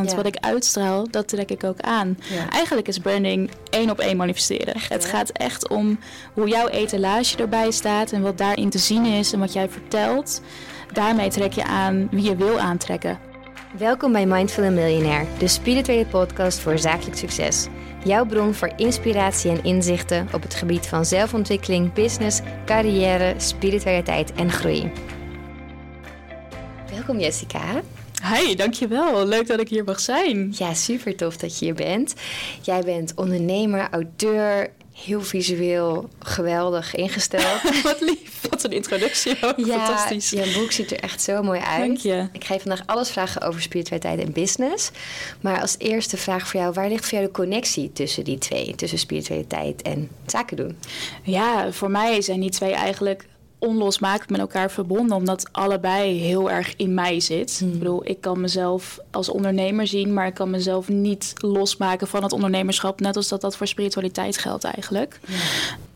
Want Ja. wat ik uitstraal, dat trek ik ook aan. Ja. Eigenlijk is branding één op één manifesteren. het gaat echt om hoe jouw etalage erbij staat en wat daarin te zien is en wat jij vertelt. Daarmee trek je aan wie je wil aantrekken. Welkom bij Mindful Millionaire, de spirituele podcast voor zakelijk succes. Jouw bron voor inspiratie en inzichten op het gebied van zelfontwikkeling, business, carrière, spiritualiteit en groei. Welkom Jessica. Hi, dankjewel. Leuk dat ik hier mag zijn. Ja, super tof dat je hier bent. Jij bent ondernemer, auteur, heel visueel, geweldig ingesteld. Wat lief. Wat een introductie ook. Fantastisch. je boek ziet er echt zo mooi uit. Dank je. Ik ga je vandaag alles vragen over spiritualiteit en business. Maar als eerste vraag voor jou, waar ligt voor jou de connectie tussen die twee? Tussen spiritualiteit en zaken doen? Ja, voor mij zijn die twee eigenlijk onlosmakelijk met elkaar verbonden, omdat allebei heel erg in mij zit. Ik bedoel, ik kan mezelf als ondernemer zien, maar ik kan mezelf niet losmaken van het ondernemerschap, net als dat dat voor spiritualiteit geldt eigenlijk.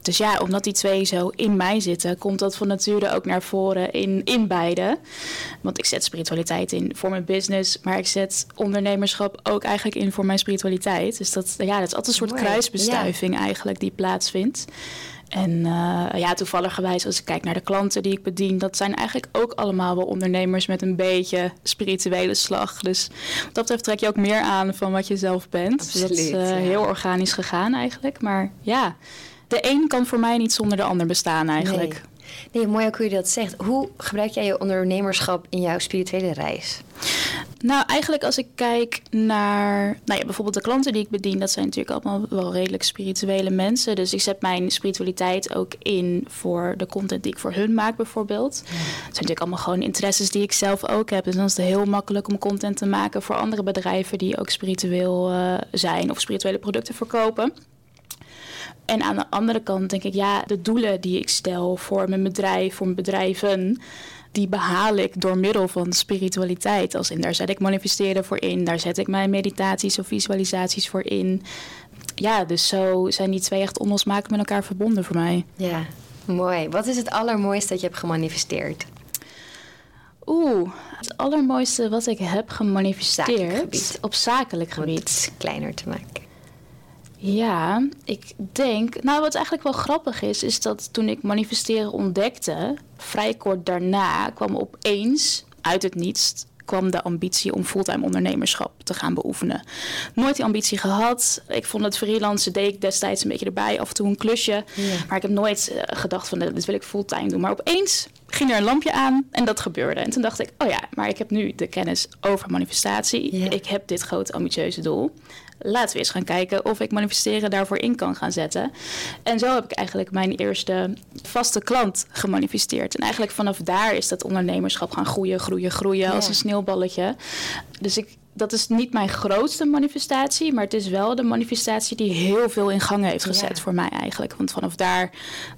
Dus ja, omdat die twee zo in mij zitten, komt dat van nature ook naar voren in, in beide. Want ik zet spiritualiteit in voor mijn business, maar ik zet ondernemerschap ook eigenlijk in voor mijn spiritualiteit. Dus dat, ja, dat is altijd een soort Mooi, kruisbestuiving eigenlijk die plaatsvindt. En eh, ja, toevalligerwijs als ik kijk naar de klanten die ik bedien, dat zijn eigenlijk ook allemaal wel ondernemers met een beetje spirituele slag. Dus wat dat betreft trek je ook meer aan van wat je zelf bent. Dus dat is eh, ja. heel organisch gegaan eigenlijk. Maar ja, de een kan voor mij niet zonder de ander bestaan eigenlijk. Nee. Nee, mooi ook hoe je dat zegt. Hoe gebruik jij je ondernemerschap in jouw spirituele reis? Nou, eigenlijk als ik kijk naar nou ja, bijvoorbeeld de klanten die ik bedien, dat zijn natuurlijk allemaal wel redelijk spirituele mensen. Dus ik zet mijn spiritualiteit ook in voor de content die ik voor hun maak, bijvoorbeeld. Het zijn natuurlijk allemaal gewoon interesses die ik zelf ook heb. Dus dan is het heel makkelijk om content te maken voor andere bedrijven die ook spiritueel eh, zijn of spirituele producten verkopen. En aan de andere kant denk ik, ja, de doelen die ik stel voor mijn bedrijf, voor mijn bedrijven, die behaal ik door middel van spiritualiteit. Als in, daar zet ik manifesteren voor in, daar zet ik mijn meditaties of visualisaties voor in. Ja, dus zo zijn die twee echt onlosmakelijk met elkaar verbonden voor mij. Ja, mooi. Wat is het allermooiste dat je hebt gemanifesteerd? Oeh, het allermooiste wat ik heb gemanifesteerd op zakelijk Om het gebied. kleiner te maken. Ja, ik denk. Nou, wat eigenlijk wel grappig is, is dat toen ik manifesteren ontdekte, vrij kort daarna kwam opeens uit het niets kwam de ambitie om fulltime ondernemerschap te gaan beoefenen. Nooit die ambitie gehad. Ik vond het freelancen deed ik destijds een beetje erbij, af en toe een klusje. Ja. Maar ik heb nooit eh, gedacht van dit wil ik fulltime doen. Maar opeens ging er een lampje aan en dat gebeurde. En toen dacht ik, oh ja, maar ik heb nu de kennis over manifestatie. Ja. Ik heb dit grote ambitieuze doel. Laten we eens gaan kijken of ik manifesteren daarvoor in kan gaan zetten. En zo heb ik eigenlijk mijn eerste vaste klant gemanifesteerd. En eigenlijk vanaf daar is dat ondernemerschap gaan groeien, groeien, groeien als een sneeuwballetje. Dus ik, dat is niet mijn grootste manifestatie, maar het is wel de manifestatie die heel veel in gang heeft gezet Ja. voor mij eigenlijk. Want vanaf daar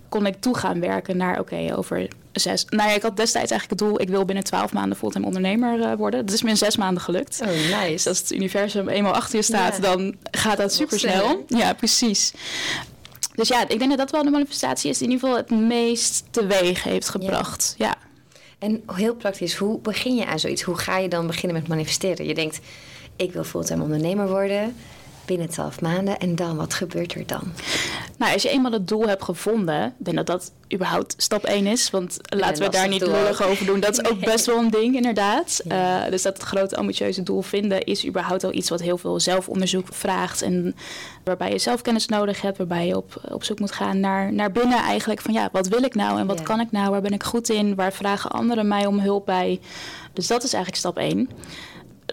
kon ik toe gaan werken naar, oké, over zes... Nou ja, ik had destijds eigenlijk het doel, ik wil binnen twaalf maanden fulltime ondernemer eh, worden. Dat is me in zes maanden gelukt. Oh, nice. Dus als het universum eenmaal achter je staat, Ja. dan gaat dat super snel. Ja, precies. Dus ja, ik denk dat dat wel de manifestatie is die in ieder geval het meest teweeg heeft gebracht. Ja. En heel praktisch, hoe begin je aan zoiets? Hoe ga je dan beginnen met manifesteren? Je denkt, ik wil fulltime ondernemer worden binnen 12 maanden. En dan, wat gebeurt er dan? Nou, als je eenmaal het doel hebt gevonden, ik denk dat dat überhaupt stap 1 is. Want laten we daar niet lullig ook. over doen. Dat is ook best wel een ding, inderdaad. Ja. Eh, dus dat het grote ambitieuze doel vinden is überhaupt al iets wat heel veel zelfonderzoek vraagt. En waarbij je zelfkennis nodig hebt, waarbij je op, op zoek moet gaan naar, naar binnen eigenlijk. Van ja, wat wil ik nou en wat Ja. kan ik nou? Waar ben ik goed in? Waar vragen anderen mij om hulp bij? Dus dat is eigenlijk stap 1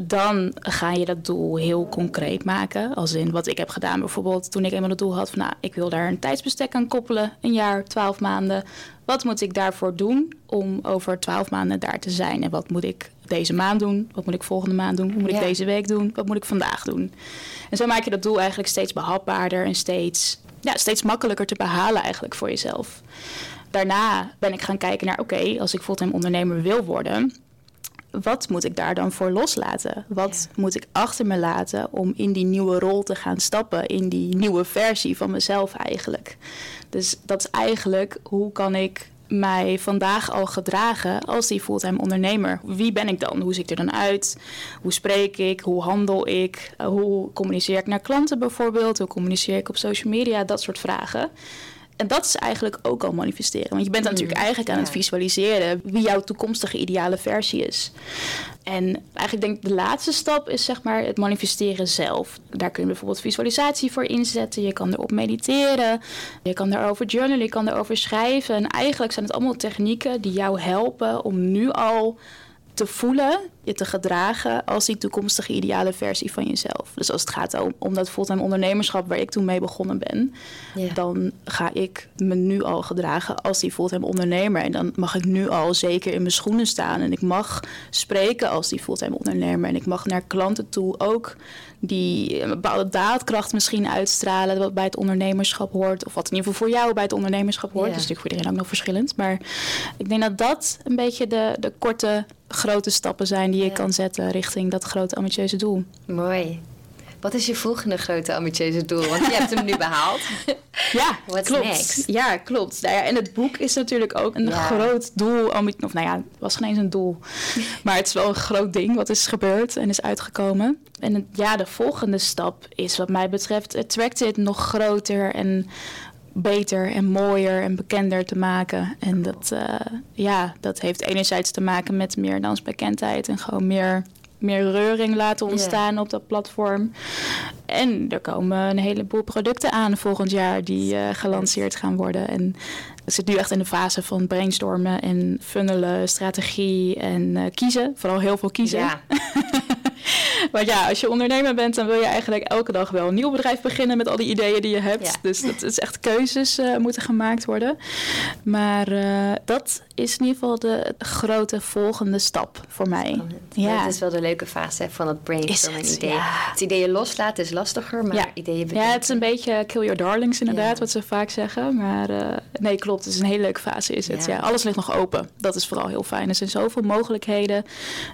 dan ga je dat doel heel concreet maken. Als in wat ik heb gedaan bijvoorbeeld toen ik eenmaal het doel had van... nou, ik wil daar een tijdsbestek aan koppelen, een jaar, twaalf maanden. Wat moet ik daarvoor doen om over twaalf maanden daar te zijn? En wat moet ik deze maand doen? Wat moet ik volgende maand doen? Wat moet Ja. ik deze week doen? Wat moet ik vandaag doen? En zo maak je dat doel eigenlijk steeds behapbaarder en steeds, ja, steeds makkelijker te behalen eigenlijk voor jezelf. Daarna ben ik gaan kijken naar, oké, als ik fulltime ondernemer wil worden wat moet ik daar dan voor loslaten? Wat moet ik achter me laten om in die nieuwe rol te gaan stappen, in die nieuwe versie van mezelf eigenlijk? Dus dat is eigenlijk hoe kan ik mij vandaag al gedragen als die fulltime ondernemer? Wie ben ik dan? Hoe zie ik er dan uit? Hoe spreek ik? Hoe handel ik? Uh, hoe communiceer ik naar klanten bijvoorbeeld? Hoe communiceer ik op social media? Dat soort vragen. En dat is eigenlijk ook al manifesteren. Want je bent natuurlijk eigenlijk aan het visualiseren wie jouw toekomstige ideale versie is. En eigenlijk denk ik de laatste stap is zeg maar het manifesteren zelf. Daar kun je bijvoorbeeld visualisatie voor inzetten. Je kan erop mediteren. Je kan erover journalen. Je kan erover schrijven. En eigenlijk zijn het allemaal technieken die jou helpen om nu al te voelen, je te gedragen als die toekomstige ideale versie van jezelf. Dus als het gaat om, om dat fulltime ondernemerschap waar ik toen mee begonnen ben, dan ga ik me nu al gedragen als die fulltime ondernemer. En dan mag ik nu al zeker in mijn schoenen staan en ik mag spreken als die fulltime ondernemer. En ik mag naar klanten toe ook die een bepaalde daadkracht misschien uitstralen, wat bij het ondernemerschap hoort. Of wat in ieder geval voor jou bij het ondernemerschap hoort. Dat is natuurlijk voor iedereen ook nog verschillend. Maar ik denk dat dat een beetje de, de korte, grote stappen zijn die je kan zetten richting dat grote ambitieuze doel. Mooi. Wat is je volgende grote ambitieuze doel? Want je hebt hem nu behaald. Ja, What's klopt. Next? Ja, klopt. Nou ja, en het boek is natuurlijk ook een groot doel. Of nou ja, het was geen eens een doel. maar het is wel een groot ding wat is gebeurd en is uitgekomen. En het, ja, de volgende stap is wat mij betreft Attracted nog groter en beter en mooier en bekender te maken. En dat, uh, ja, dat heeft enerzijds te maken met meer dansbekendheid en gewoon meer meer reuring laten ontstaan op dat platform. En er komen een heleboel producten aan volgend jaar die uh, gelanceerd gaan worden. En het zit nu echt in de fase van brainstormen en funnelen, strategie en uh, kiezen. Vooral heel veel kiezen. Ja. Want ja, als je ondernemer bent, dan wil je eigenlijk elke dag wel een nieuw bedrijf beginnen met al die ideeën die je hebt. Dus dat is echt keuzes uh, moeten gemaakt worden. Maar uh, dat is in ieder geval de grote volgende stap voor mij. Ja. Het is wel de leuke fase van het brainstorming idee. Ja. Het ideeën loslaten is lastiger, maar ideeën bedenken. Ja, het is een beetje kill your darlings inderdaad, wat ze vaak zeggen. Maar uh, nee, klopt. Het is een hele leuke fase is het. Ja. alles ligt nog open. Dat is vooral heel fijn. Er zijn zoveel mogelijkheden.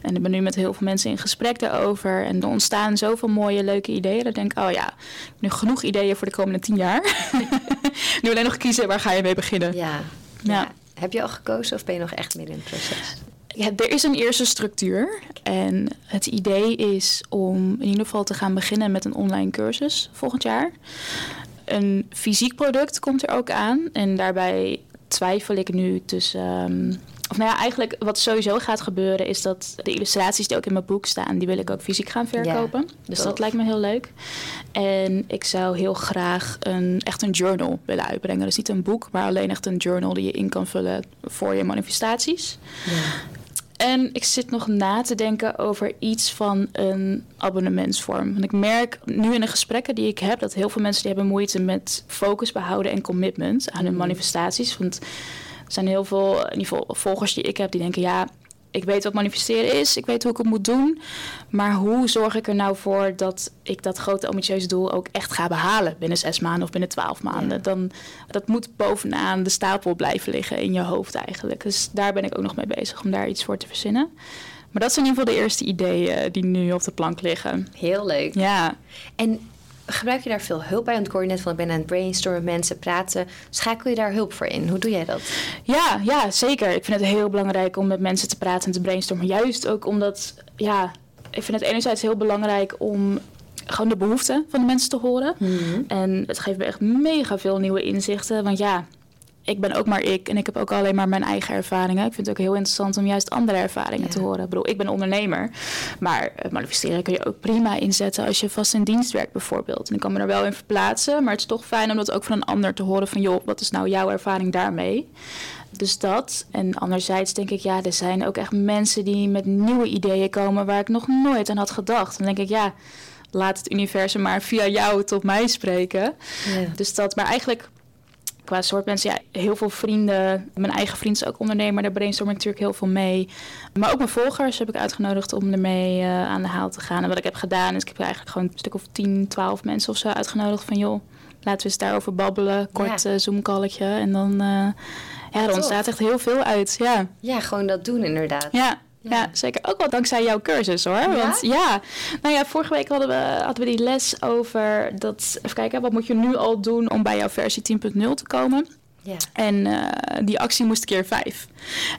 En ik ben nu met heel veel mensen in gesprek daarover. En er ontstaan zoveel mooie, leuke ideeën. Dan denk ik, oh ja, nu genoeg ideeën voor de komende tien jaar. nu alleen nog kiezen, waar ga je mee beginnen? Ja. ja. Heb je al gekozen of ben je nog echt midden in het proces? Ja, er is een eerste structuur. En het idee is om in ieder geval te gaan beginnen met een online cursus volgend jaar. Een fysiek product komt er ook aan. En daarbij twijfel ik nu tussen. Um, of nou ja, eigenlijk wat sowieso gaat gebeuren is dat de illustraties die ook in mijn boek staan, die wil ik ook fysiek gaan verkopen. dus dat lijkt me heel leuk. En ik zou heel graag een, echt een journal willen uitbrengen. Dus niet een boek, maar alleen echt een journal die je in kan vullen voor je manifestaties. Ja. En ik zit nog na te denken over iets van een abonnementsvorm. Want ik merk nu in de gesprekken die ik heb... dat heel veel mensen die hebben moeite met focus behouden en commitment aan hun mhm. manifestaties. Want er zijn heel veel in ieder geval, volgers die ik heb die denken... ja, ik weet wat manifesteren is, ik weet hoe ik het moet doen. Maar hoe zorg ik er nou voor dat ik dat grote ambitieuze doel ook echt ga behalen binnen zes maanden of binnen twaalf maanden? Dan, dat moet bovenaan de stapel blijven liggen in je hoofd eigenlijk. Dus daar ben ik ook nog mee bezig om daar iets voor te verzinnen. Maar dat zijn in ieder geval de eerste ideeën die nu op de plank liggen. Heel leuk. Ja. En gebruik je daar veel hulp bij? Want ik hoor je net van, ik ben aan het brainstormen, mensen praten. Schakel je daar hulp voor in? Hoe doe jij dat? Ja, ja, zeker. Ik vind het heel belangrijk om met mensen te praten en te brainstormen. Juist ook omdat, ja, ik vind het enerzijds heel belangrijk om gewoon de behoeften van de mensen te horen. Mhm. En het geeft me echt mega veel nieuwe inzichten. Want ja, ik ben ook maar ik en ik heb ook alleen maar mijn eigen ervaringen. Ik vind het ook heel interessant om juist andere ervaringen te horen. Ik bedoel, ik ben ondernemer, maar manifesteren kun je ook prima inzetten als je vast in dienst werkt bijvoorbeeld. En ik kan me er wel in verplaatsen, maar het is toch fijn om dat ook van een ander te horen van joh, wat is nou jouw ervaring daarmee? Dus dat. En anderzijds denk ik, ja, er zijn ook echt mensen die met nieuwe ideeën komen waar ik nog nooit aan had gedacht. Dan denk ik, ja, laat het universum maar via jou tot mij spreken. Ja. Dus dat, maar eigenlijk qua soort mensen, ja, heel veel vrienden. Mijn eigen vriend is ook ondernemer, daar brainstorm ik natuurlijk heel veel mee. Maar ook mijn volgers heb ik uitgenodigd om ermee uh, aan de haal te gaan. En wat ik heb gedaan is, ik heb eigenlijk gewoon een stuk of 10, 12 mensen of zo uitgenodigd van joh, laten we eens daarover babbelen. Kort ja. uh, Zoom-calletje. En dan, uh, ja, er ontstaat echt heel veel uit. Ja. ja, gewoon dat doen inderdaad. Ja, ja. zeker. Ook wel dankzij jouw cursus hoor. Ja? Want ja, nou ja, vorige week hadden we, hadden we die les over dat. Even kijken, wat moet je nu al doen om bij jouw versie 10.0 te komen? Ja. En uh, die actie moest keer vijf.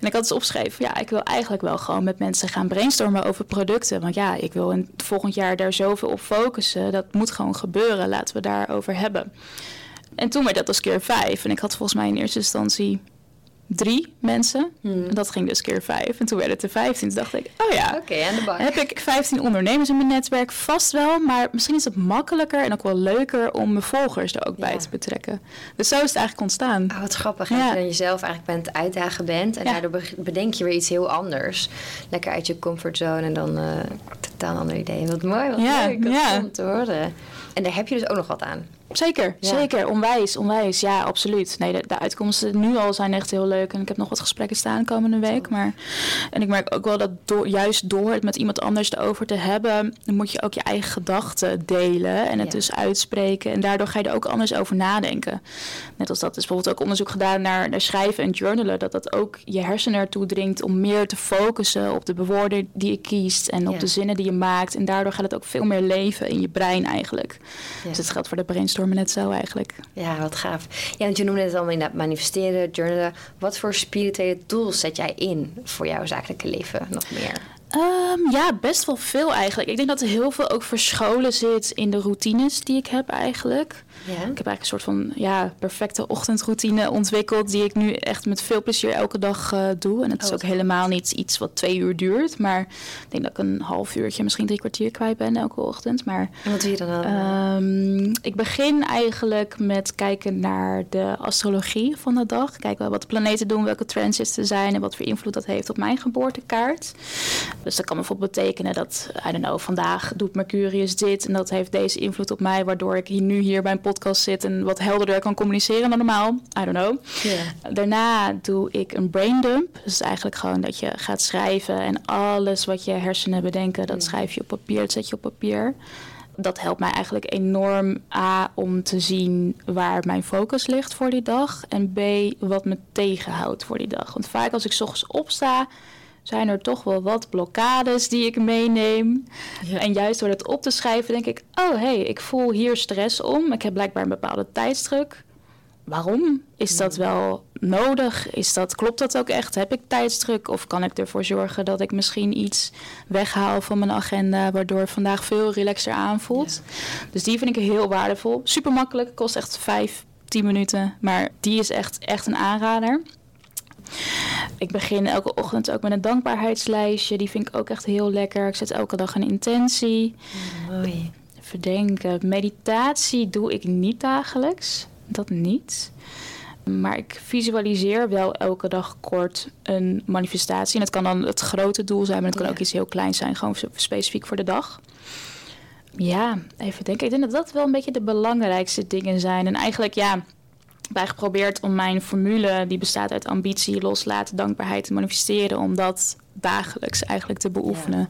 En ik had dus opgeschreven, ja, ik wil eigenlijk wel gewoon met mensen gaan brainstormen over producten. Want ja, ik wil in het volgend jaar daar zoveel op focussen. Dat moet gewoon gebeuren. Laten we daarover hebben. En toen werd dat dus keer vijf. En ik had volgens mij in eerste instantie drie mensen. Hmm. En dat ging dus keer vijf. En toen werd het er vijftien. Toen dacht ik, oh ja, okay, aan de bak. heb ik vijftien ondernemers in mijn netwerk? Vast wel, maar misschien is het makkelijker en ook wel leuker om mijn volgers er ook bij te betrekken. Dus zo is het eigenlijk ontstaan. Oh, wat grappig. Ja. Dat je jezelf eigenlijk bent uitdagen bent en daardoor bedenk je weer iets heel anders. Lekker uit je comfortzone en dan uh, totaal een ander idee. Wat mooi, wat leuk. Dat ja. te horen. En daar heb je dus ook nog wat aan. Zeker, zeker. Onwijs, onwijs. Ja, absoluut. Nee, de, de, uitkomsten nu al zijn echt heel leuk. En ik heb nog wat gesprekken staan komende week. Maar, en ik merk ook wel dat door, juist door het met iemand anders erover te hebben... dan moet je ook je eigen gedachten delen en het dus uitspreken. En daardoor ga je er ook anders over nadenken. Net als dat is bijvoorbeeld ook onderzoek gedaan naar, naar schrijven en journalen. Dat dat ook je hersenen ertoe dringt om meer te focussen op de bewoorden die je kiest... en op de zinnen die je maakt. En daardoor gaat het ook veel meer leven in je brein eigenlijk. Dus het geldt voor de brainstorm net zo eigenlijk. Ja, wat gaaf. Ja, want je noemde het allemaal inderdaad manifesteren, journalen. Wat voor spirituele tools zet jij in voor jouw zakelijke leven nog meer? Um, ja, best wel veel eigenlijk. Ik denk dat er heel veel ook verscholen zit in de routines die ik heb eigenlijk. Ja. Ik heb eigenlijk een soort van ja, perfecte ochtendroutine ontwikkeld... die ik nu echt met veel plezier elke dag uh, doe. En het is oh, ook helemaal niet iets wat twee uur duurt. Maar ik denk dat ik een half uurtje, misschien drie kwartier kwijt ben elke ochtend. Maar, en wat doe je dan? Um, ik begin eigenlijk met kijken naar de astrologie van de dag. Kijken wat de planeten doen, welke transits er zijn... en wat voor invloed dat heeft op mijn geboortekaart. Dus dat kan bijvoorbeeld betekenen dat, I don't know, vandaag doet Mercurius dit... en dat heeft deze invloed op mij... waardoor ik hier, nu hier bij een podcast zit en wat helderder kan communiceren dan normaal. I don't know. Daarna doe ik een brain dump. Dus eigenlijk gewoon dat je gaat schrijven en alles wat je hersenen bedenken, dat schrijf je op papier, dat zet je op papier. Dat helpt mij eigenlijk enorm A om te zien waar mijn focus ligt voor die dag. En B wat me tegenhoudt voor die dag. Want vaak als ik s ochtends opsta, zijn er toch wel wat blokkades die ik meeneem. En juist door het op te schrijven denk ik, oh hé, hey, ik voel hier stress om. Ik heb blijkbaar een bepaalde tijdsdruk. Waarom? Is dat hmm. wel nodig? Is dat, klopt dat ook echt? Heb ik tijdsdruk? Of kan ik ervoor zorgen dat ik misschien iets weghaal van mijn agenda... waardoor vandaag veel relaxer aanvoelt? Dus die vind ik heel waardevol. Super makkelijk, kost echt vijf, tien minuten. Maar die is echt, echt een aanrader. Ik begin elke ochtend ook met een dankbaarheidslijstje. Die vind ik ook echt heel lekker. Ik zet elke dag een intentie. Mooi. Verdenken. Meditatie doe ik niet dagelijks. Dat niet. Maar ik visualiseer wel elke dag kort een manifestatie. En het kan dan het grote doel zijn, maar het kan ook iets heel kleins zijn, gewoon specifiek voor de dag. Ja, even denken. Ik denk dat dat wel een beetje de belangrijkste dingen zijn. En eigenlijk, ja, bij geprobeerd om mijn formule, die bestaat uit ambitie, loslaten, dankbaarheid te manifesteren, om dat dagelijks eigenlijk te beoefenen.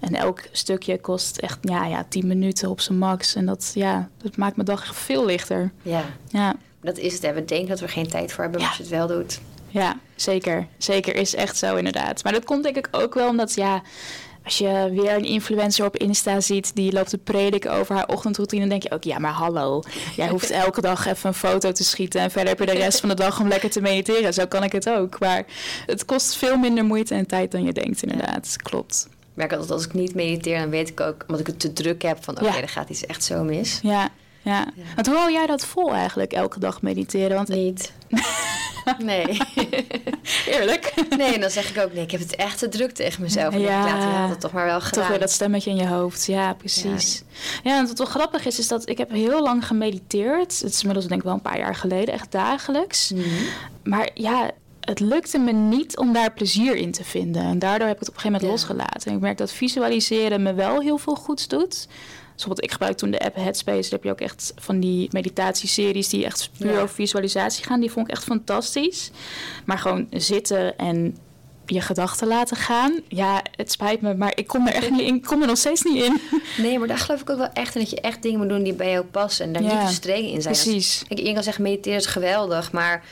En elk stukje kost echt ja, ja, 10 minuten op zijn max. En dat, ja, dat maakt mijn dag echt veel lichter. Ja. ja. Dat is het. Hè. We denken dat we geen tijd voor hebben, maar als je het wel doet. Ja, zeker. Zeker is echt zo inderdaad. Maar dat komt denk ik ook wel omdat, ja, als je weer een influencer op Insta ziet die loopt te prediken over haar ochtendroutine, dan denk je ook, ja, maar hallo. Jij hoeft elke dag even een foto te schieten en verder heb je de rest van de dag om lekker te mediteren. Zo kan ik het ook. Maar het kost veel minder moeite en tijd dan je denkt, inderdaad. Klopt. Ik merk altijd als ik niet mediteer, dan weet ik ook, omdat ik het te druk heb, van oké, okay, er gaat iets echt zo mis. Ja, ja. Want hoe hou jij dat vol eigenlijk, elke dag mediteren? Want... Niet. Nee. Eerlijk. Nee, en dan zeg ik ook, nee, ik heb het echt te druk tegen mezelf. En ja. ik laat het toch maar wel gedaan. Toch weer dat stemmetje in je hoofd. Ja, precies. Ja, en wat wel grappig is, is dat ik heb heel lang gemediteerd. Het is inmiddels denk ik wel een paar jaar geleden, echt dagelijks. Mhm. Maar ja, het lukte me niet om daar plezier in te vinden. En daardoor heb ik het op een gegeven moment losgelaten. En ik merk dat visualiseren me wel heel veel goeds doet. Bijvoorbeeld, ik gebruik toen de app Headspace. Daar heb je ook echt van die meditatieseries die echt puur over visualisatie gaan. Die vond ik echt fantastisch. Maar gewoon zitten en je gedachten laten gaan. Ja, het spijt me, maar ik kom er echt niet in. Ik kom er nog steeds niet in. Nee, maar daar geloof ik ook wel echt in dat je echt dingen moet doen die bij jou passen. En daar niet te streng in zijn. Precies. Als, ik, kan zeggen, mediteren is geweldig, maar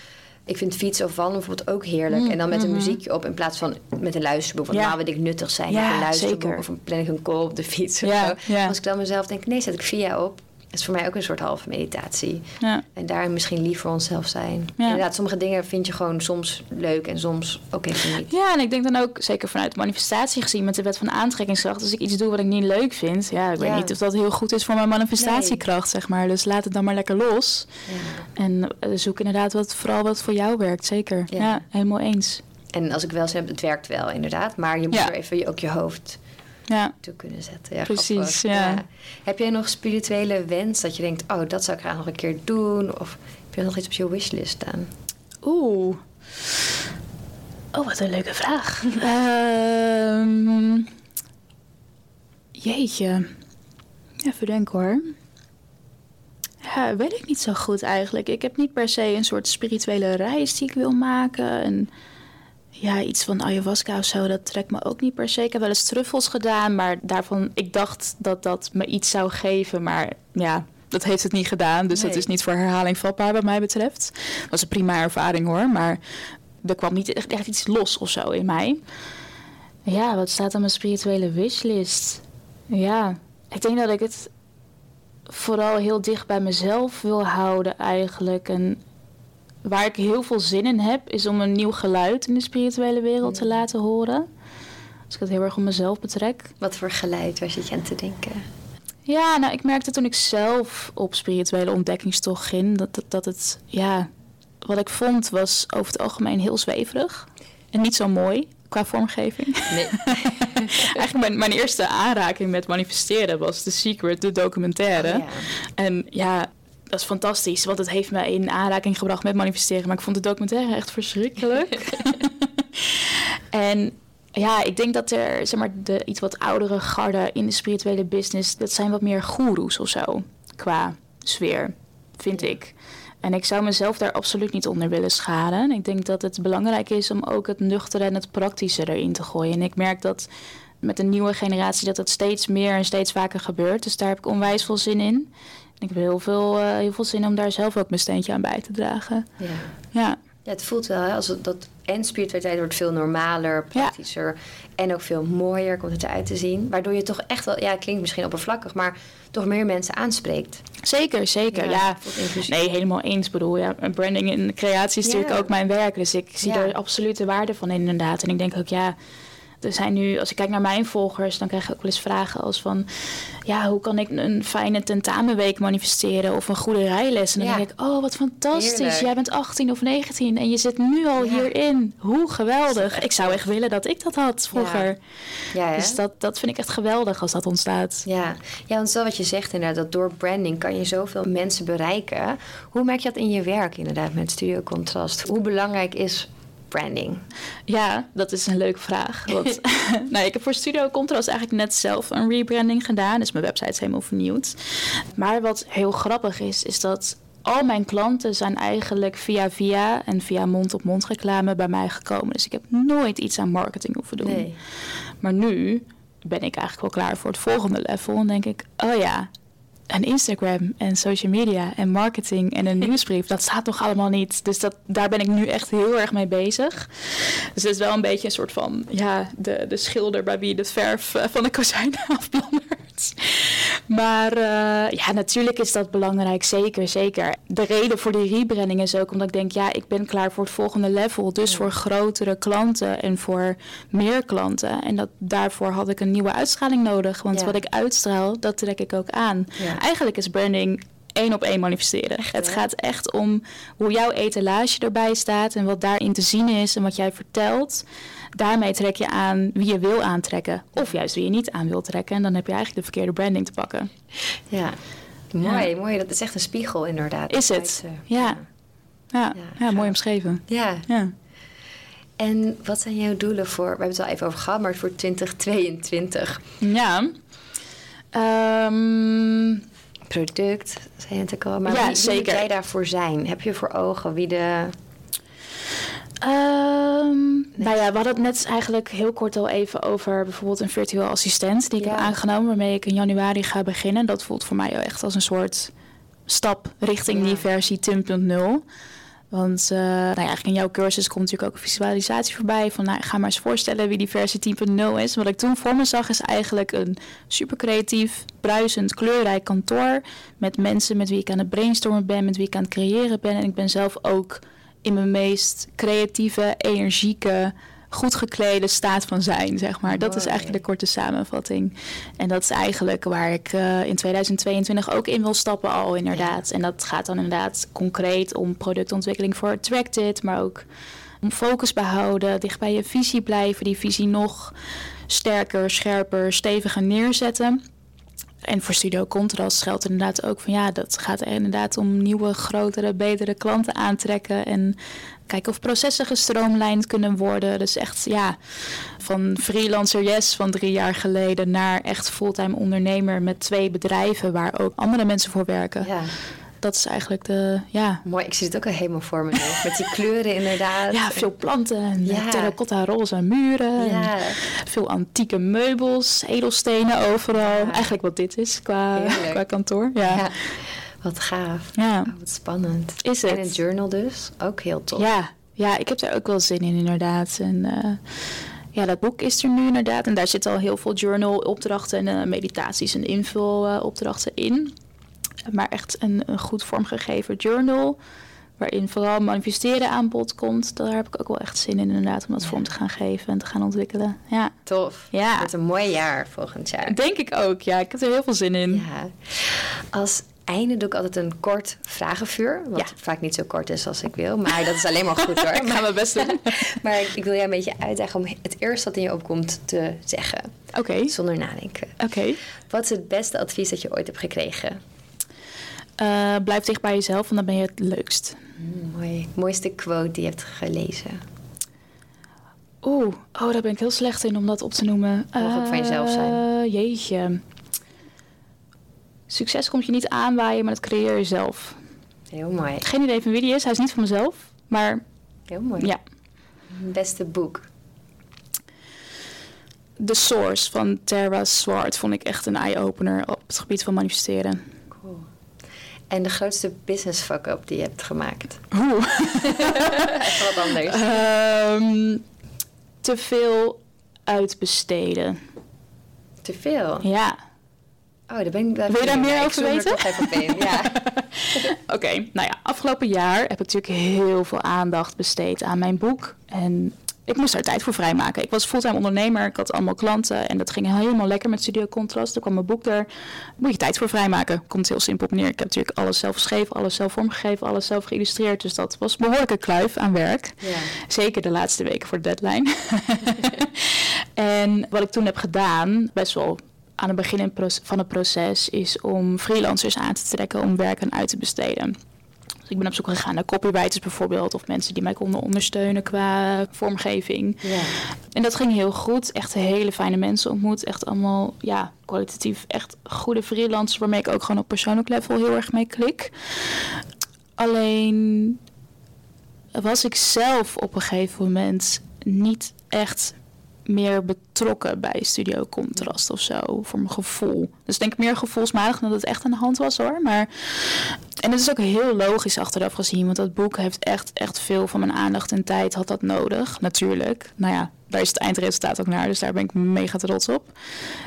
ik vind fietsen of wandelen bijvoorbeeld ook heerlijk. Mm, en dan met een mm-hmm. muziekje op in plaats van met een luisterboek. Want ja. nou wil ik nuttig zijn. Ja, een luisterboek zeker. of een plan ik een call op de fiets ja, of zo. Als ik dan mezelf denk, nee, zet ik via op. Dat is voor mij ook een soort halve meditatie. Ja. En daarin misschien lief voor onszelf zijn. Ja. Inderdaad, sommige dingen vind je gewoon soms leuk en soms ook even niet. Ja, en ik denk dan ook, zeker vanuit manifestatie gezien, met de wet van aantrekkingskracht, als ik iets doe wat ik niet leuk vind, ja, ik weet Ja. niet of dat heel goed is voor mijn manifestatiekracht, zeg maar. Dus laat het dan maar lekker los. Ja. En eh, zoek inderdaad wat, vooral wat voor jou werkt, zeker. Ja. Helemaal eens. En als ik wel eens heb, het werkt wel inderdaad. Maar je moet er even ook je hoofd Ja. toe kunnen zetten. Ja, Precies, ja. Heb jij nog spirituele wens dat je denkt... oh, dat zou ik graag nog een keer doen? Of heb je nog iets op je wishlist staan? Oeh. Oh, wat een leuke vraag. Ehm, jeetje. Even denken hoor. Ja, weet ik niet zo goed eigenlijk. Ik heb niet per se een soort spirituele reis die ik wil maken. En ja, iets van ayahuasca of zo, dat trekt me ook niet per se. Ik heb wel eens truffels gedaan, maar daarvan... Ik dacht dat dat me iets zou geven, maar ja... Dat heeft het niet gedaan, dus dat is niet voor herhaling vatbaar wat mij betreft. Het was een prima ervaring hoor, maar er kwam niet echt, echt iets los of zo in mij. Ja, wat staat op mijn spirituele wishlist? Ja, ik denk dat ik het vooral heel dicht bij mezelf wil houden eigenlijk. En waar ik heel veel zin in heb, is om een nieuw geluid in de spirituele wereld te laten horen. Als ik het heel erg op mezelf betrek. Wat voor geluid was je aan te denken? Ja, nou, ik merkte toen ik zelf op spirituele ontdekkingstocht ging, dat, dat, dat het, ja, wat ik vond was over het algemeen heel zweverig. En niet zo mooi qua vormgeving. Nee. Eigenlijk mijn, mijn eerste aanraking met manifesteren was The Secret, de documentaire. Oh, ja. En ja, dat is fantastisch, want het heeft me in aanraking gebracht met manifesteren. Maar ik vond de documentaire echt verschrikkelijk. en ja, ik denk dat er, zeg maar, de iets wat oudere garde in de spirituele business, dat zijn wat meer goeroes of zo, qua sfeer, vind ik. En ik zou mezelf daar absoluut niet onder willen scharen. Ik denk dat het belangrijk is om ook het nuchtere en het praktische erin te gooien. En ik merk dat met de nieuwe generatie dat dat steeds meer en steeds vaker gebeurt. Dus daar heb ik onwijs veel zin in. Ik heb heel veel, eh, heel veel zin om daar zelf ook mijn steentje aan bij te dragen. Ja. Ja, Ja, het voelt wel hè, als het, dat en spiritualiteit wordt veel normaler, praktischer en ook veel mooier komt het eruit te zien. Waardoor je toch echt wel, ja, het klinkt misschien oppervlakkig, maar toch meer mensen aanspreekt. zeker, zeker. Ja. Nee, helemaal eens. Ik bedoel, ja, branding en creatie is natuurlijk ook mijn werk. Dus ik zie er absoluut de waarde van in, inderdaad. En ik denk ook, ja, er zijn nu, als ik kijk naar mijn volgers, dan krijg ik ook wel eens vragen als van, ja, hoe kan ik een fijne tentamenweek manifesteren of een goede rijles? En dan Ja. denk ik, oh, wat fantastisch. Heerlijk. Jij bent 18 of 19 en je zit nu al Ja. hierin. Hoe geweldig. Ik zou echt willen dat ik dat had vroeger. Ja? Dus dat, dat vind ik echt geweldig als dat ontstaat. Ja. ja, want zo wat je zegt inderdaad, dat door branding kan je zoveel mensen bereiken. Hoe merk je dat in je werk inderdaad met Studio Contrast? Hoe belangrijk is branding? Ja, dat is een leuke vraag. Want, nou, ik heb voor Studio Contrast eigenlijk net zelf een rebranding gedaan. Dus mijn website is helemaal vernieuwd. Maar wat heel grappig is, is dat al mijn klanten zijn eigenlijk via via en via mond-op-mond reclame bij mij gekomen. Dus ik heb nooit iets aan marketing hoeven doen. Nee. Maar nu ben ik eigenlijk wel klaar voor het volgende level. En denk ik, oh ja, en Instagram en social media en marketing en een nieuwsbrief, dat staat toch allemaal niet. Dus dat, daar ben ik nu echt heel erg mee bezig. Dus het is wel een beetje een soort van, ja, de, de schilder bij wie de verf eh, van de kozijn afbladdert. Maar eh, ja, natuurlijk is dat belangrijk, zeker, zeker. De reden voor die rebranding is ook omdat ik denk, ja, ik ben klaar voor het volgende level. Dus voor grotere klanten en voor meer klanten. En dat, daarvoor had ik een nieuwe uitstraling nodig. Want Ja. wat ik uitstraal, dat trek ik ook aan. Ja. Eigenlijk is branding één op één manifesteren. het gaat echt om hoe jouw etalage erbij staat en wat daarin te zien is en wat jij vertelt. Daarmee trek je aan wie je wil aantrekken. Of juist wie je niet aan wil trekken. En dan heb je eigenlijk de verkeerde branding te pakken. Ja. Mooi, mooi. Dat is echt een spiegel inderdaad. Is het? Eh, Ja. Ja, Ja, mooi omschreven. Ja. Ja. En wat zijn jouw doelen voor, we hebben het al even over gehad, maar voor 2022? Ja. Ehm, Product, zei je natuurlijk al. Maar Ja, wie, wie moet zeker. jij daarvoor zijn? Heb je voor ogen wie de... Ehm, nou ja, we hadden het net eigenlijk heel kort al even over bijvoorbeeld een virtueel assistent die ik Ja. heb aangenomen, waarmee ik in januari ga beginnen. Dat voelt voor mij echt als een soort stap richting Ja. die versie 10.0. Want uh, nou ja, eigenlijk in jouw cursus komt natuurlijk ook een visualisatie voorbij. Van nou, ga maar eens voorstellen wie die versie 10.0 is. Wat ik toen voor me zag is eigenlijk een super creatief, bruisend, kleurrijk kantoor. Met mensen met wie ik aan het brainstormen ben, met wie ik aan het creëren ben. En ik ben zelf ook in mijn meest creatieve, energieke, goed geklede staat van zijn, zeg maar. Dat is eigenlijk de korte samenvatting. En dat is eigenlijk waar ik uh, in 2022 ook in wil stappen al, inderdaad. En dat gaat dan inderdaad concreet om productontwikkeling voor Attracted, maar ook om focus behouden, dicht bij je visie blijven, die visie nog sterker, scherper, steviger neerzetten. En voor Studio Contrast geldt inderdaad ook van ja, dat gaat er inderdaad om nieuwe, grotere, betere klanten aantrekken. En kijken of processen gestroomlijnd kunnen worden. Dus echt ja, van freelancer yes van drie jaar geleden naar echt fulltime ondernemer met twee bedrijven waar ook andere mensen voor werken. Ja dat is eigenlijk de, ja. Mooi, ik zie het ook al helemaal voor me Met die kleuren inderdaad. Ja, veel planten en ja. terracotta roze muren. Ja. veel antieke meubels, edelstenen overal. Eigenlijk wat dit is qua, qua kantoor. Ja. Wat gaaf. Ja. Oh, wat spannend. Is het. En een journal dus, ook heel tof. Ja, ja ik heb daar ook wel zin in inderdaad. En... Uh, ja, dat boek is er nu inderdaad. En daar zitten al heel veel journal-opdrachten en uh, meditaties en invulopdrachten in maar echt een, een goed vormgegeven journal. Waarin vooral manifesteren aan bod komt. Daar heb ik ook wel echt zin in, inderdaad, om dat vorm te gaan geven en te gaan ontwikkelen. Ja. Tof. Ja. Het een mooi jaar volgend jaar. Denk ik ook, ja. Ik heb er heel veel zin in. Ja. Als einde doe ik altijd een kort vragenvuur. Wat vaak niet zo kort is als ik wil. Maar dat is alleen maar goed hoor. ik ga mijn best doen. maar ik, wil jou een beetje uitdagen om het eerste wat in je opkomt te zeggen. Oké. Zonder nadenken. Oké. Wat is het beste advies dat je ooit hebt gekregen? Uh, blijf dicht bij jezelf, want dan ben je het leukst. Mm, mooi. Mooiste quote die je hebt gelezen? Oeh, oh, daar ben ik heel slecht in om dat op te noemen. Mag ook van jezelf zijn. Uh, jeetje. Succes komt je niet aanwaaien, maar dat creëer je zelf. Heel mooi. Geen idee van wie die is. Hij is niet van mezelf, maar... Heel mooi. Ja. Beste boek? The Source van Tara Swart vond ik echt een eye-opener op het gebied van manifesteren. En de grootste business fuck-up die je hebt gemaakt? Oeh. Even wat anders. Um, te veel uitbesteden. Te veel? Ja. Oh, daar ben ik... Wil je daar meer over weten? ja. Oké, nou ja, afgelopen jaar heb ik natuurlijk heel veel aandacht besteed aan mijn boek. En ik moest daar tijd voor vrijmaken. Ik was fulltime ondernemer, ik had allemaal klanten en dat ging helemaal lekker met Studio Contrast. Er kwam mijn boek er. Moet je tijd voor vrijmaken. Komt heel simpel op neer. Ik heb natuurlijk alles zelf geschreven, alles zelf vormgegeven, alles zelf geïllustreerd. Dus dat was behoorlijke kluif aan werk. Ja. Zeker de laatste weken voor de deadline. en wat ik toen heb gedaan, best wel aan het begin van het proces, is om freelancers aan te trekken om werken uit te besteden ik ben op zoek gegaan naar copywriters bijvoorbeeld. Of mensen die mij konden ondersteunen qua vormgeving. Ja. En dat ging heel goed. Echt hele fijne mensen ontmoet. Echt allemaal, ja, kwalitatief echt goede freelancers. Waarmee ik ook gewoon op persoonlijk level heel erg mee klik. Alleen was ik zelf op een gegeven moment niet echt meer betrokken bij Studio Contrast of zo, voor mijn gevoel. Dus denk ik meer gevoelsmatig dan dat het echt aan de hand was hoor. Maar, en het is ook heel logisch achteraf gezien, want dat boek heeft echt, echt veel van mijn aandacht en tijd had dat nodig, natuurlijk. Nou ja, daar is het eindresultaat ook naar, dus daar ben ik mega trots op.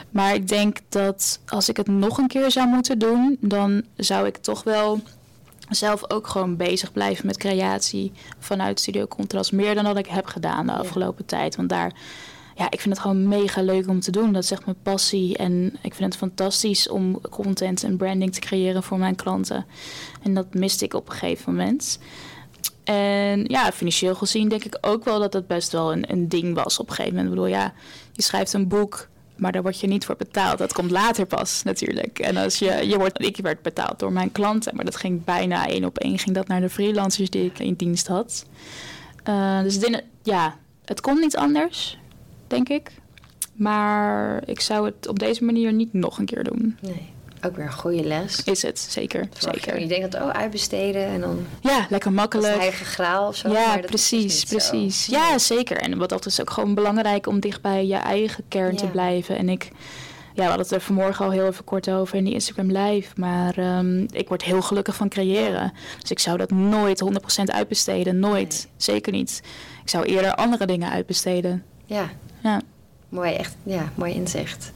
Maar ik denk dat als ik het nog een keer zou moeten doen, dan zou ik toch wel zelf ook gewoon bezig blijven met creatie vanuit Studio Contrast. Meer dan dat ik heb gedaan de afgelopen tijd. Want daar ja, ik vind het gewoon mega leuk om te doen. Dat is echt mijn passie. En ik vind het fantastisch om content en branding te creëren voor mijn klanten. En dat miste ik op een gegeven moment. En ja, financieel gezien denk ik ook wel dat het best wel een, een ding was op een gegeven moment. Ik bedoel, ja, je schrijft een boek, maar daar word je niet voor betaald. Dat komt later pas natuurlijk. En als je, je wordt, ik werd betaald door mijn klanten, maar dat ging bijna één op één ging dat naar de freelancers die ik in dienst had. Uh, dus dit, ja, het kon niet anders denk ik. Maar ik zou het op deze manier niet nog een keer doen. Nee. Ook weer een goede les. Is het, zeker. zeker. Je denkt dat, oh, uitbesteden en dan... Ja, lekker makkelijk. eigen graal of zo. Ja, precies, precies. Ja, zeker. En wat dat is ook gewoon belangrijk om dicht bij je eigen kern te blijven. En ik ja, we hadden het er vanmorgen al heel even kort over in die Instagram live. Maar ehm, ik word heel gelukkig van creëren. Dus ik zou dat nooit 100% uitbesteden. Nooit. Zeker niet. Ik zou eerder andere dingen uitbesteden. Ja. Ja. Mooi, echt. Ja, mooi inzicht.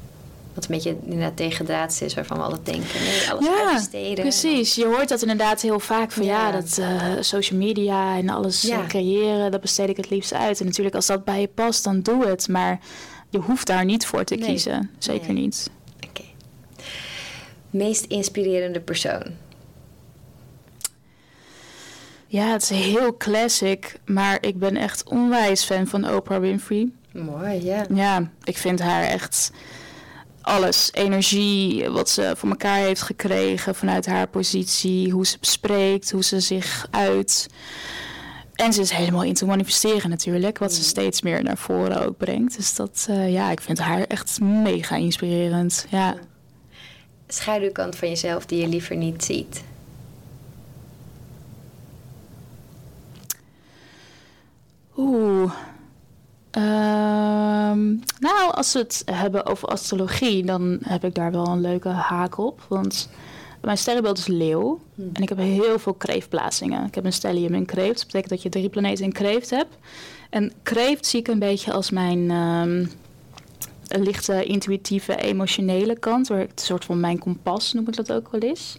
Wat een beetje inderdaad tegendraads is waarvan we altijd denken. Nee, alles ja, uitbesteden. precies. Je hoort dat inderdaad heel vaak van ja, dat uh, social media en alles Ja. creëren, dat besteed ik het liefst uit. En natuurlijk als dat bij je past, dan doe het. Maar je hoeft daar niet voor te Nee. kiezen. Zeker Nee. niet. Oké. Meest inspirerende persoon? Ja, het is heel classic. Maar ik ben echt onwijs fan van Oprah Winfrey. Mooi, ja. Ja, ik vind haar echt alles. Energie, wat ze voor elkaar heeft gekregen vanuit haar positie. Hoe ze spreekt, hoe ze zich uit. En ze is helemaal into manifesteren natuurlijk. Wat ze Mm. steeds meer naar voren ook brengt. Dus dat, eh, ja, ik vind haar echt mega inspirerend. Ja. Schaduwkant van jezelf die je liever niet ziet? Oeh. Ehm, nou, als we het hebben over astrologie, dan heb ik daar wel een leuke haak op. Want mijn sterrenbeeld is leeuw. Hmm. En ik heb heel veel kreeftplaatsingen. Ik heb een stellium in kreeft. Dat betekent dat je drie planeten in kreeft hebt. En kreeft zie ik een beetje als mijn ehm, lichte, intuïtieve, emotionele kant. Waar ik een soort van mijn kompas noem ik dat ook wel eens.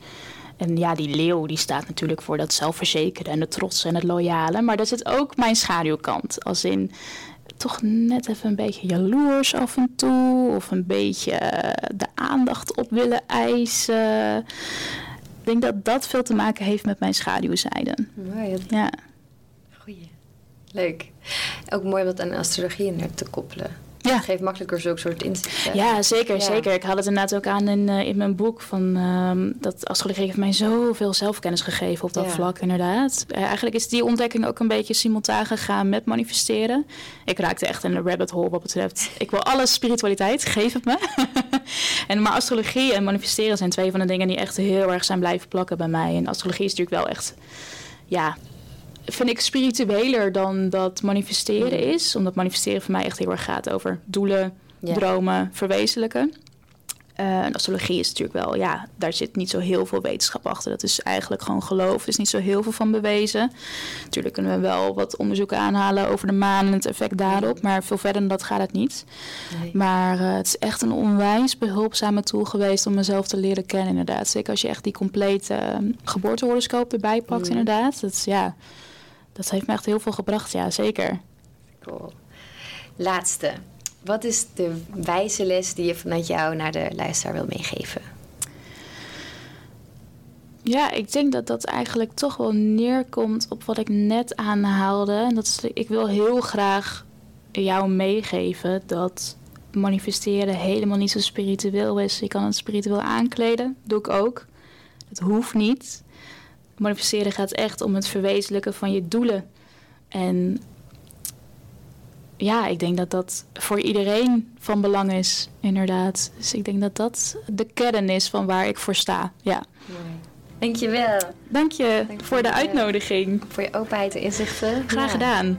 En ja, die leeuw die staat natuurlijk voor dat zelfverzekerde en het trotse en het loyale. Maar daar zit ook mijn schaduwkant. Als in toch net even een beetje jaloers af en toe. Of een beetje eh, de aandacht op willen eisen. Ik denk dat dat veel te maken heeft met mijn schaduwzijde. Mooi, dat- Ja, goeie. Leuk. Ook mooi wat aan astrologie in te koppelen. Ja. Geeft makkelijker zulke soort inzichten. Ja, zeker, Ja. zeker. Ik had het inderdaad ook aan in, eh, in mijn boek. Van, ehm, dat astrologie heeft mij zoveel zelfkennis gegeven op dat Ja. vlak, inderdaad. Eh, eigenlijk is die ontdekking ook een beetje simultaan gegaan met manifesteren. Ik raakte echt in een rabbit hole wat betreft... Ik wil alle spiritualiteit, geef het me. en, maar astrologie en manifesteren zijn twee van de dingen die echt heel erg zijn blijven plakken bij mij. En astrologie is natuurlijk wel echt... Ja, vind ik spiritueler dan dat manifesteren Mm. is. Omdat manifesteren voor mij echt heel erg gaat over doelen, Ja. dromen verwezenlijken. Eh, en astrologie is natuurlijk wel, ja, daar zit niet zo heel veel wetenschap achter. Dat is eigenlijk gewoon geloof. Er is niet zo heel veel van bewezen. Natuurlijk kunnen we wel wat onderzoeken aanhalen over de maan en het effect daarop. Maar veel verder dan dat gaat het niet. Nee. Maar eh, het is echt een onwijs behulpzame tool geweest om mezelf te leren kennen, inderdaad. Zeker als je echt die complete uh, geboortehoroscoop erbij pakt, Mm. inderdaad. Dat, is, ja, dat heeft me echt heel veel gebracht, ja, zeker. Cool. Laatste. Wat is de wijze les die je vanuit jou naar de luisteraar wil meegeven? Ja, ik denk dat dat eigenlijk toch wel neerkomt op wat ik net aanhaalde. En dat is, ik wil heel graag jou meegeven dat manifesteren helemaal niet zo spiritueel is. Je kan het spiritueel aankleden, doe ik ook. Het hoeft niet. Manifesteren gaat echt om het verwezenlijken van je doelen. En ja, ik denk dat dat voor iedereen van belang is, inderdaad. Dus ik denk dat dat de kern is van waar ik voor sta. Ja. Mooi. Dankjewel Dank je Dank je voor de uitnodiging. voor je openheid en inzichten. Graag Ja. gedaan.